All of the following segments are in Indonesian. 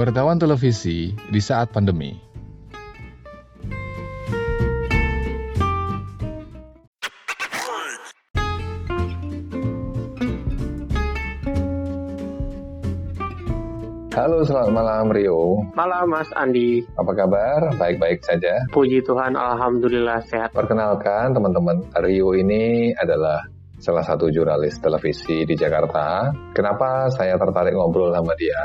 Wartawan televisi di saat pandemi. Halo, selamat malam Rio. Malam Mas Andi. Apa kabar? Baik-baik saja. Puji Tuhan, Alhamdulillah sehat. Perkenalkan teman-teman, Rio ini adalah salah satu jurnalis televisi di Jakarta. Kenapa saya tertarik ngobrol sama dia?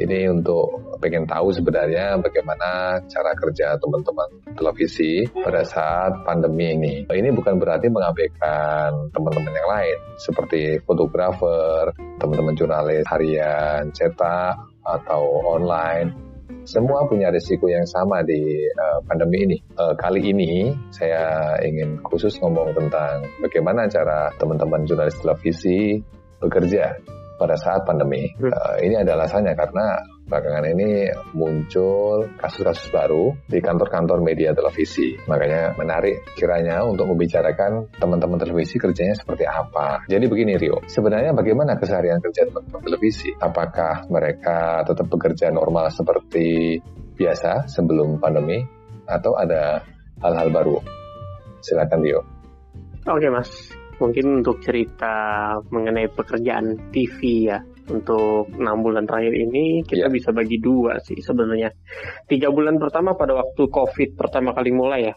Ini untuk pengen tahu sebenarnya bagaimana cara kerja teman-teman televisi pada saat pandemi ini. Ini bukan berarti mengabaikan teman-teman yang lain, seperti fotografer, teman-teman jurnalis harian, cetak, atau online. Semua punya risiko yang sama di uh, pandemi ini. Uh, kali ini saya ingin khusus ngomong tentang bagaimana cara teman-teman jurnalis televisi bekerja pada saat pandemi. Uh, ini ada alasannya karena belakangan ini muncul kasus-kasus baru di kantor-kantor media televisi. Makanya menarik kiranya untuk membicarakan teman-teman televisi kerjanya seperti apa. Jadi begini Rio, sebenarnya bagaimana keseharian kerja teman-teman televisi? Apakah mereka tetap bekerja normal seperti biasa sebelum pandemi atau ada hal-hal baru? Silakan Rio. Oke Mas, mungkin untuk cerita mengenai pekerjaan TV ya untuk enam bulan terakhir ini kita yeah. bisa bagi dua sih sebenarnya tiga bulan pertama pada waktu COVID pertama kali mulai ya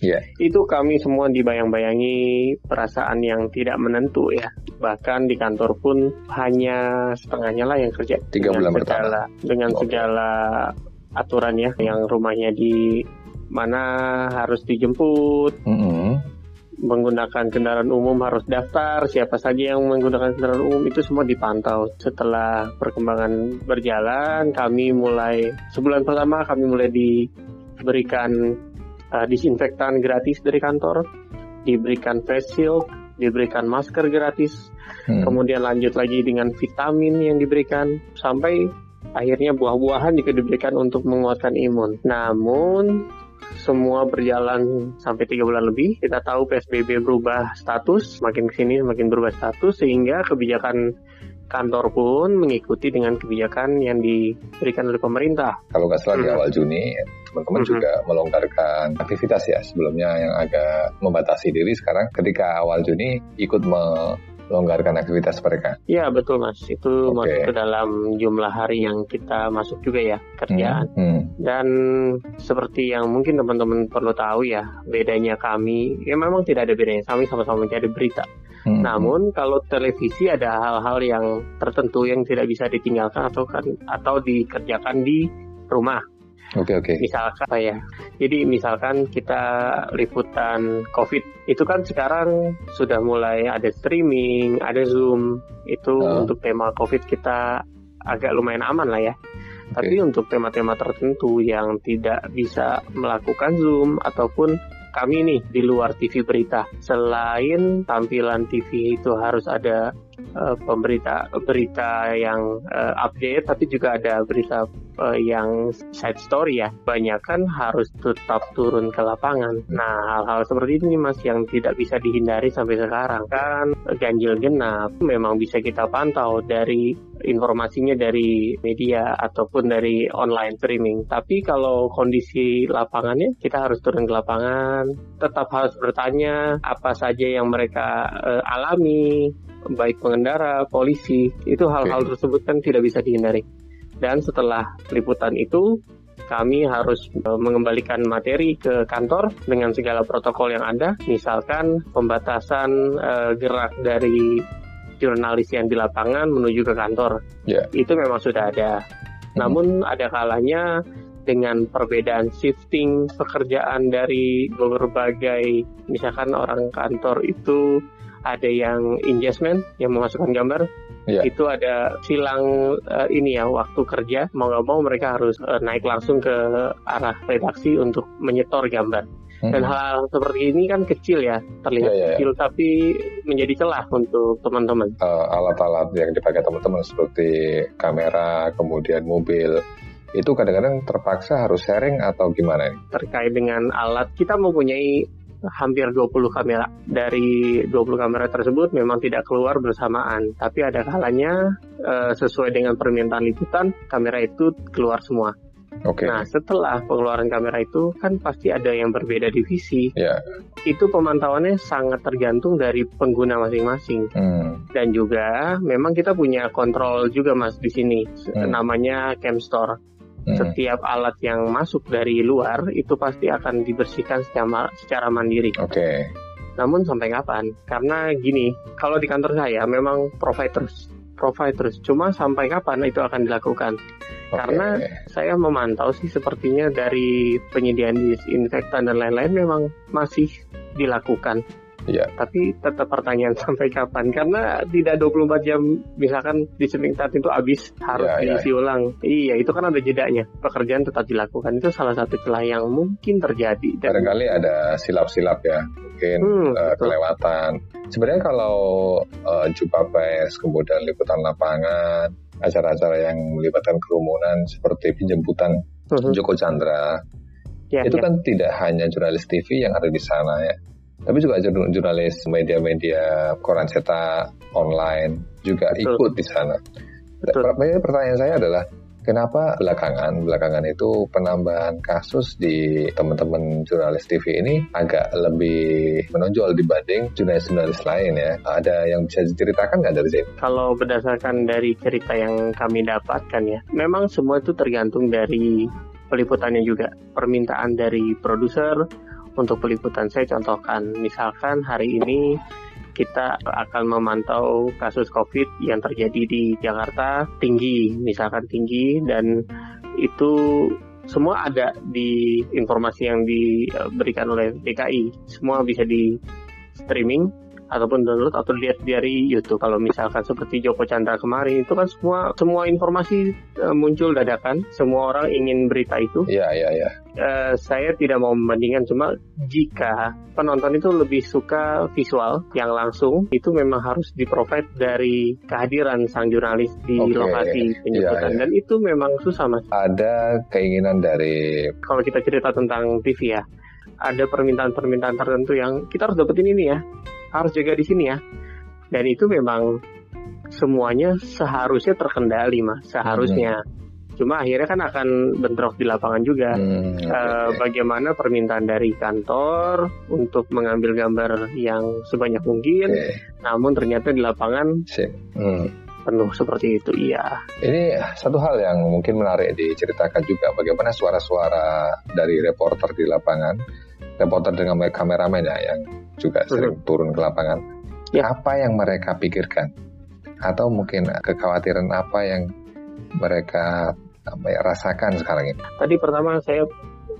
Yeah. Itu kami semua dibayang-bayangi perasaan yang tidak menentu ya. Bahkan di kantor pun hanya setengahnya lah yang kerja. Tiga bulan segala, pertama. Dengan okay. segala aturan ya, yang rumahnya di mana harus dijemput. Mm -hmm menggunakan kendaraan umum harus daftar, siapa saja yang menggunakan kendaraan umum itu semua dipantau. Setelah perkembangan berjalan, kami mulai sebulan pertama kami mulai diberikan uh, disinfektan gratis dari kantor, diberikan face shield, diberikan masker gratis, hmm. kemudian lanjut lagi dengan vitamin yang diberikan sampai akhirnya buah-buahan juga diberikan untuk menguatkan imun. Namun semua berjalan sampai tiga bulan lebih. Kita tahu PSBB berubah status, makin ke sini makin berubah status sehingga kebijakan kantor pun mengikuti dengan kebijakan yang diberikan oleh pemerintah. Kalau nggak salah di hmm. awal Juni, teman-teman hmm. juga melonggarkan aktivitas ya sebelumnya yang agak membatasi diri sekarang ketika awal Juni ikut me longgarkan aktivitas mereka. Iya betul mas, itu okay. masuk ke dalam jumlah hari yang kita masuk juga ya kerjaan. Hmm. Hmm. Dan seperti yang mungkin teman-teman perlu tahu ya, bedanya kami, ya memang tidak ada bedanya, kami sama-sama mencari berita. Hmm. Namun kalau televisi ada hal-hal yang tertentu yang tidak bisa ditinggalkan atau kan atau dikerjakan di rumah. Oke okay, oke. Okay. Misalkan apa ya? Jadi misalkan kita liputan COVID itu kan sekarang sudah mulai ada streaming, ada Zoom. Itu uh. untuk tema COVID kita agak lumayan aman lah ya. Okay. Tapi untuk tema-tema tertentu yang tidak bisa melakukan Zoom ataupun kami nih di luar TV berita. Selain tampilan TV itu harus ada uh, pemberita berita yang uh, update, tapi juga ada berita uh, yang side story ya. Banyak kan harus tetap turun ke lapangan. Nah hal-hal seperti ini mas yang tidak bisa dihindari sampai sekarang kan ganjil genap memang bisa kita pantau dari informasinya dari media ataupun dari online streaming. Tapi kalau kondisi lapangannya kita harus turun ke lapangan, tetap harus bertanya apa saja yang mereka uh, alami, baik pengendara, polisi, itu hal-hal okay. tersebut kan tidak bisa dihindari. Dan setelah liputan itu, kami harus uh, mengembalikan materi ke kantor dengan segala protokol yang ada, misalkan pembatasan uh, gerak dari jurnalis yang di lapangan menuju ke kantor. Yeah. Itu memang sudah ada. Hmm. Namun ada kalanya dengan perbedaan shifting pekerjaan dari berbagai misalkan orang kantor itu ada yang engagement yang memasukkan gambar yeah. itu ada silang uh, ini ya waktu kerja mau nggak mau mereka harus uh, naik langsung ke arah redaksi untuk menyetor gambar Hmm. Dan hal, hal seperti ini kan kecil ya, terlihat yeah, yeah, kecil yeah. tapi menjadi celah untuk teman-teman. Uh, alat-alat yang dipakai teman-teman seperti kamera, kemudian mobil, itu kadang-kadang terpaksa harus sharing atau gimana? Terkait dengan alat, kita mempunyai hampir 20 kamera. Dari 20 kamera tersebut memang tidak keluar bersamaan, tapi ada kalanya uh, sesuai dengan permintaan liputan, kamera itu keluar semua. Oke. Okay. Nah, setelah pengeluaran kamera itu kan pasti ada yang berbeda divisi. Yeah. Itu pemantauannya sangat tergantung dari pengguna masing-masing. Hmm. Dan juga memang kita punya kontrol juga Mas di sini. Hmm. Namanya Cam Store. Hmm. Setiap alat yang masuk dari luar itu pasti akan dibersihkan secara secara mandiri. Oke. Okay. Namun sampai kapan? Karena gini, kalau di kantor saya memang provide terus, provide terus. Cuma sampai kapan itu akan dilakukan? Okay. Karena saya memantau sih sepertinya dari penyediaan disinfektan dan lain-lain memang masih dilakukan. Iya. Tapi tetap pertanyaan sampai kapan? Karena tidak 24 jam misalkan disinfektan itu habis harus ya, diisi ya. ulang. Iya, itu kan ada jedanya. Pekerjaan tetap dilakukan. Itu salah satu celah yang mungkin terjadi. Dan... Barangkali ada silap-silap ya, mungkin hmm, uh, kelewatan. Sebenarnya kalau uh, jumpa pers, kemudian liputan lapangan, acara-acara yang melibatkan kerumunan seperti penjemputan uh-huh. Joko Chandra. Ya, itu ya. kan tidak hanya jurnalis TV yang ada di sana ya, tapi juga jurnalis media-media koran cetak online juga Betul. ikut di sana. Betul. Pertanyaan saya adalah Kenapa belakangan belakangan itu penambahan kasus di teman-teman jurnalis TV ini agak lebih menonjol dibanding jurnalis-jurnalis lain ya? Ada yang bisa diceritakan nggak dari sini? Kalau berdasarkan dari cerita yang kami dapatkan ya, memang semua itu tergantung dari peliputannya juga, permintaan dari produser untuk peliputan. Saya contohkan, misalkan hari ini kita akan memantau kasus COVID yang terjadi di Jakarta tinggi, misalkan tinggi, dan itu semua ada di informasi yang diberikan oleh DKI. Semua bisa di streaming ataupun download atau lihat dari YouTube. Kalau misalkan seperti Joko Chandra kemarin itu kan semua semua informasi uh, muncul dadakan, semua orang ingin berita itu. Iya iya iya. Uh, saya tidak mau membandingkan cuma jika penonton itu lebih suka visual yang langsung itu memang harus diprovide dari kehadiran sang jurnalis di okay. lokasi penyebutan ya, ya. dan itu memang susah mas. Ada keinginan dari kalau kita cerita tentang TV ya ada permintaan-permintaan tertentu yang kita harus dapetin ini ya harus jaga di sini ya. Dan itu memang semuanya seharusnya terkendali mas, seharusnya. Hmm. Cuma akhirnya kan akan bentrok di lapangan juga. Hmm, okay. uh, bagaimana permintaan dari kantor untuk mengambil gambar yang sebanyak mungkin, okay. namun ternyata di lapangan hmm. penuh seperti itu. Iya. Ini satu hal yang mungkin menarik diceritakan juga bagaimana suara-suara dari reporter di lapangan, reporter dengan kameramen ya yang juga sering hmm. turun ke lapangan. Ya. Apa yang mereka pikirkan? Atau mungkin kekhawatiran apa yang mereka apa ya, rasakan sekarang ini? Tadi pertama saya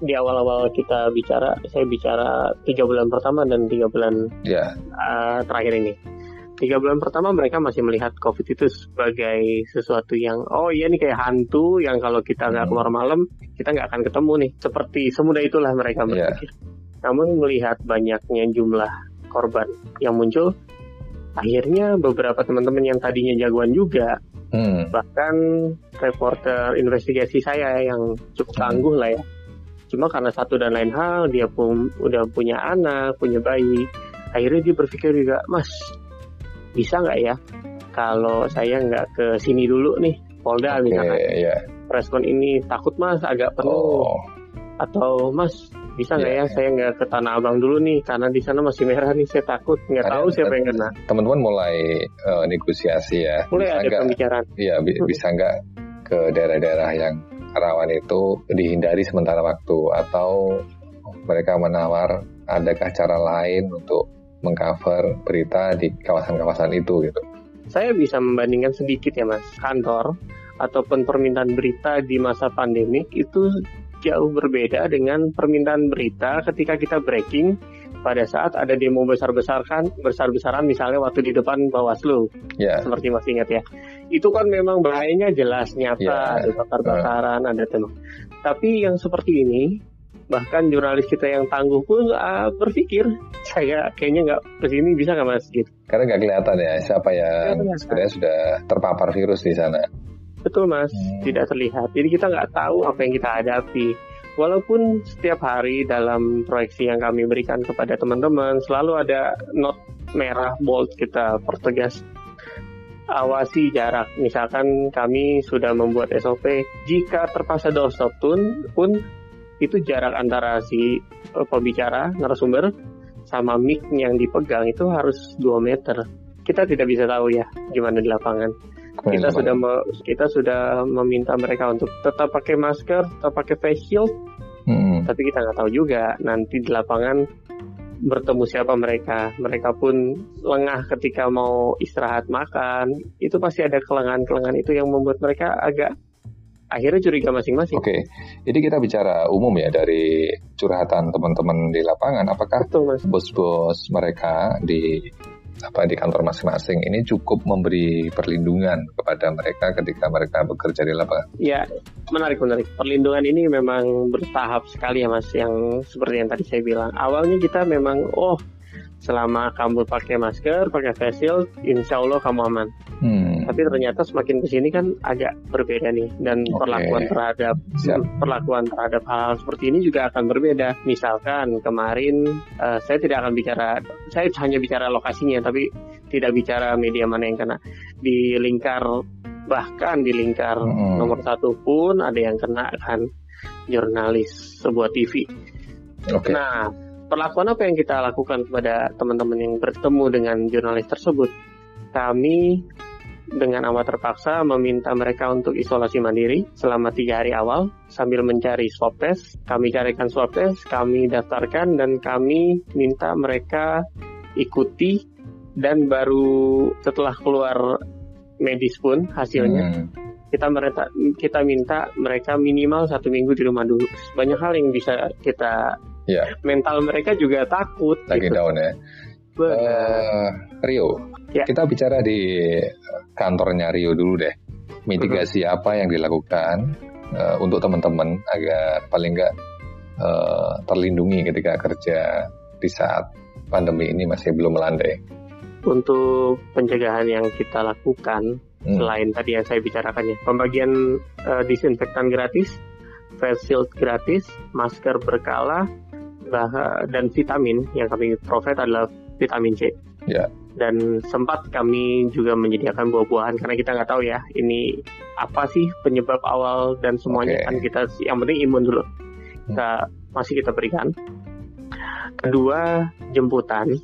di awal-awal kita bicara, saya bicara tiga bulan pertama dan tiga bulan ya. uh, terakhir ini. Tiga bulan pertama mereka masih melihat COVID itu sebagai sesuatu yang oh iya nih kayak hantu yang kalau kita nggak hmm. keluar malam kita nggak akan ketemu nih. Seperti semudah itulah mereka iya. berpikir. Ya. Namun melihat banyaknya jumlah korban yang muncul, akhirnya beberapa teman-teman yang tadinya jagoan juga, hmm. bahkan reporter investigasi saya yang cukup hmm. tangguh lah ya. Cuma karena satu dan lain hal, dia pun udah punya anak, punya bayi, akhirnya dia berpikir juga, Mas, bisa nggak ya kalau saya nggak ke sini dulu nih, Polda okay, misalkan. Yeah. Respon ini takut mas agak penuh. Oh. Atau mas bisa nggak yeah. ya saya nggak ke Tanah Abang dulu nih karena di sana masih merah nih saya takut nggak tahu siapa yang kena. Teman-teman mulai uh, negosiasi ya. Mulai bisa ada pembicaraan. Iya bi hmm. bisa nggak ke daerah-daerah yang rawan itu dihindari sementara waktu atau mereka menawar adakah cara lain untuk mengcover berita di kawasan-kawasan itu gitu. Saya bisa membandingkan sedikit ya mas kantor ataupun permintaan berita di masa pandemi itu jauh berbeda dengan permintaan berita ketika kita breaking pada saat ada demo besar-besarkan besar-besaran misalnya waktu di depan Bawaslu yeah. seperti masih ingat ya itu kan memang bahayanya jelas nyata yeah. ada bakar-bakaran uh. ada tembak tapi yang seperti ini bahkan jurnalis kita yang tangguh pun uh, berpikir saya kayaknya nggak ke sini bisa nggak mas gitu karena nggak kelihatan ya siapa yang sebenarnya sudah terpapar virus di sana Betul mas, hmm. tidak terlihat. Jadi kita nggak tahu apa yang kita hadapi. walaupun setiap hari dalam proyeksi yang kami berikan kepada teman-teman selalu ada not merah bold kita pertegas awasi jarak. Misalkan kami sudah membuat SOP, jika terpaksa doorstop tune pun itu jarak antara si uh, pembicara narasumber sama mic yang dipegang itu harus 2 meter. Kita tidak bisa tahu ya gimana di lapangan. Kita sudah me, kita sudah meminta mereka untuk tetap pakai masker, tetap pakai face shield. Hmm. Tapi kita nggak tahu juga nanti di lapangan bertemu siapa mereka. Mereka pun lengah ketika mau istirahat makan. Itu pasti ada kelengahan-kelengahan itu yang membuat mereka agak akhirnya curiga masing-masing. Oke, okay. jadi kita bicara umum ya dari curhatan teman-teman di lapangan. Apakah bos-bos mereka di apa di kantor masing-masing ini cukup memberi perlindungan kepada mereka ketika mereka bekerja di lapangan. Ya, menarik menarik. Perlindungan ini memang bertahap sekali ya Mas yang seperti yang tadi saya bilang. Awalnya kita memang oh selama kamu pakai masker, pakai face shield, insya Allah kamu aman. Hmm. Tapi ternyata semakin ke sini kan agak berbeda nih dan okay. perlakuan terhadap Siap. perlakuan terhadap hal, hal seperti ini juga akan berbeda. Misalkan kemarin uh, saya tidak akan bicara, saya hanya bicara lokasinya, tapi tidak bicara media mana yang kena di lingkar bahkan di lingkar nomor satu pun ada yang kena kan jurnalis sebuah TV. Okay. Nah perlakuan apa yang kita lakukan kepada teman-teman yang bertemu dengan jurnalis tersebut? Kami dengan amat terpaksa meminta mereka untuk isolasi mandiri selama tiga hari awal sambil mencari swab test. Kami carikan swab test, kami daftarkan dan kami minta mereka ikuti dan baru setelah keluar medis pun hasilnya hmm. kita mereka kita minta mereka minimal satu minggu di rumah dulu. Banyak hal yang bisa kita ya. mental mereka juga takut lagi gitu. down ya uh, Rio ya. kita bicara di kantornya Rio dulu deh mitigasi uh-huh. apa yang dilakukan uh, untuk teman-teman agar paling nggak uh, terlindungi ketika kerja di saat pandemi ini masih belum melandai untuk pencegahan yang kita lakukan hmm. selain tadi yang saya bicarakan ya pembagian uh, disinfektan gratis face shield gratis masker berkala dan vitamin yang kami provide adalah vitamin C. Ya. Dan sempat kami juga menyediakan buah-buahan karena kita nggak tahu ya ini apa sih penyebab awal dan semuanya okay. kan kita yang penting imun dulu kita masih kita berikan. Kedua jemputan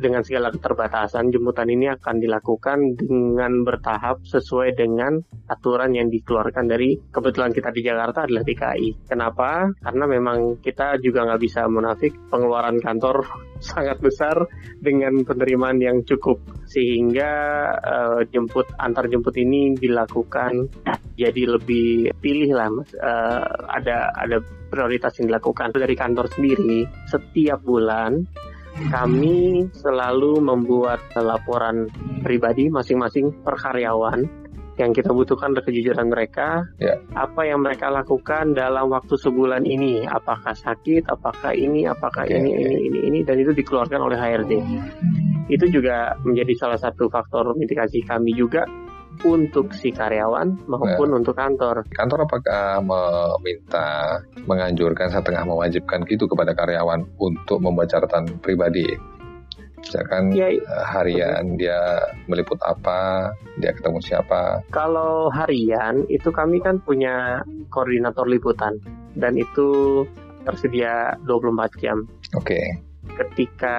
dengan segala keterbatasan, jemputan ini akan dilakukan dengan bertahap sesuai dengan aturan yang dikeluarkan dari kebetulan kita di Jakarta adalah DKI. Kenapa? Karena memang kita juga nggak bisa munafik pengeluaran kantor sangat besar dengan penerimaan yang cukup sehingga uh, jemput antar jemput ini dilakukan jadi lebih pilih lah mas uh, ada ada prioritas yang dilakukan dari kantor sendiri setiap bulan kami selalu membuat laporan pribadi masing-masing per karyawan. Yang kita butuhkan adalah kejujuran mereka, ya. apa yang mereka lakukan dalam waktu sebulan ini, apakah sakit, apakah ini, apakah okay, ini, okay. ini, ini, ini, dan itu dikeluarkan oleh HRD. Itu juga menjadi salah satu faktor mitigasi kami juga untuk si karyawan maupun ya. untuk kantor. Kantor apakah meminta menganjurkan setengah mewajibkan gitu kepada karyawan untuk membuat catatan pribadi? Misalkan ya, eh, harian dia meliput apa, dia ketemu siapa. Kalau harian itu kami kan punya koordinator liputan dan itu tersedia 24 jam. Oke. Okay. Ketika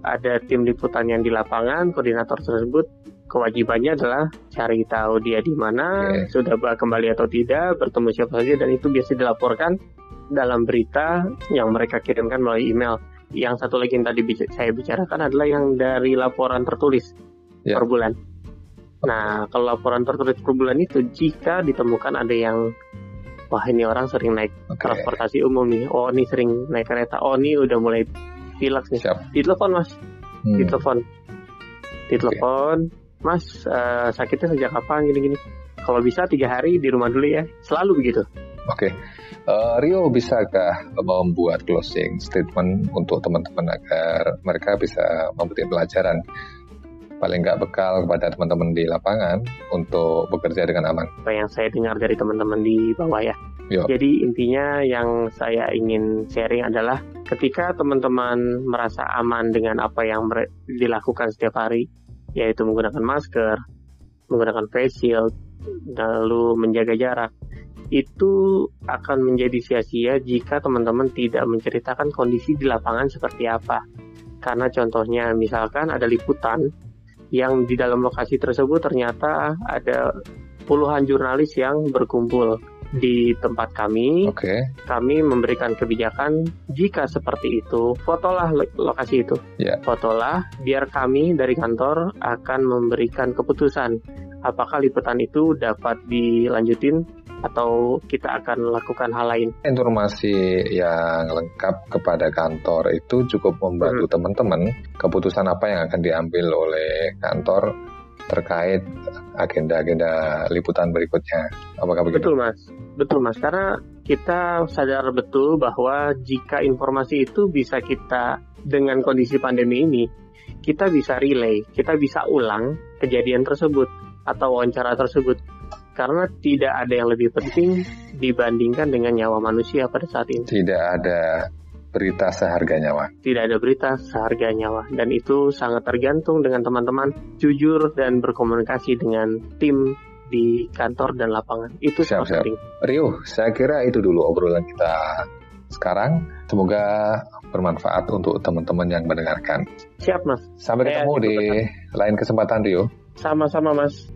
ada tim liputan yang di lapangan, koordinator tersebut kewajibannya adalah cari tahu dia di mana, okay. sudah kembali atau tidak, bertemu siapa saja, dan itu biasa dilaporkan dalam berita yang mereka kirimkan melalui email. Yang satu lagi yang tadi saya bicarakan adalah yang dari laporan tertulis yeah. per bulan. Nah, kalau laporan tertulis per bulan itu jika ditemukan ada yang wah ini orang sering naik okay. transportasi umum nih, oh ini sering naik kereta, oh ini udah mulai pilek nih, Siap. ditelepon mas, hmm. ditelepon, ditelepon, okay Mas uh, sakitnya sejak kapan gini-gini? Kalau bisa tiga hari di rumah dulu ya, selalu begitu. Oke, okay. uh, eh, Rio bisakah membuat closing statement untuk teman-teman agar mereka bisa memberi pelajaran paling nggak bekal kepada teman-teman di lapangan untuk bekerja dengan aman. Apa yang saya dengar dari teman-teman di bawah ya. Yo. Jadi intinya yang saya ingin sharing adalah ketika teman-teman merasa aman dengan apa yang dilakukan setiap hari, yaitu menggunakan masker, menggunakan face shield, lalu menjaga jarak, itu akan menjadi sia-sia jika teman-teman tidak menceritakan kondisi di lapangan seperti apa. Karena contohnya misalkan ada liputan yang di dalam lokasi tersebut ternyata ada puluhan jurnalis yang berkumpul di tempat kami. Okay. Kami memberikan kebijakan jika seperti itu, fotolah lokasi itu. Yeah. Fotolah biar kami dari kantor akan memberikan keputusan apakah liputan itu dapat dilanjutin atau kita akan melakukan hal lain. Informasi yang lengkap kepada kantor itu cukup membantu hmm. teman-teman keputusan apa yang akan diambil oleh kantor terkait agenda-agenda liputan berikutnya. Apakah begitu? Betul mas, betul mas. Karena kita sadar betul bahwa jika informasi itu bisa kita dengan kondisi pandemi ini, kita bisa relay, kita bisa ulang kejadian tersebut atau wawancara tersebut karena tidak ada yang lebih penting dibandingkan dengan nyawa manusia pada saat ini. Tidak ada berita seharga nyawa. Tidak ada berita seharga nyawa dan itu sangat tergantung dengan teman-teman jujur dan berkomunikasi dengan tim di kantor dan lapangan. Itu siap, siap. penting. Rio, saya kira itu dulu obrolan kita sekarang. Semoga bermanfaat untuk teman-teman yang mendengarkan. Siap, Mas. Sampai ketemu di lain kesempatan, Rio. Sama-sama, Mas.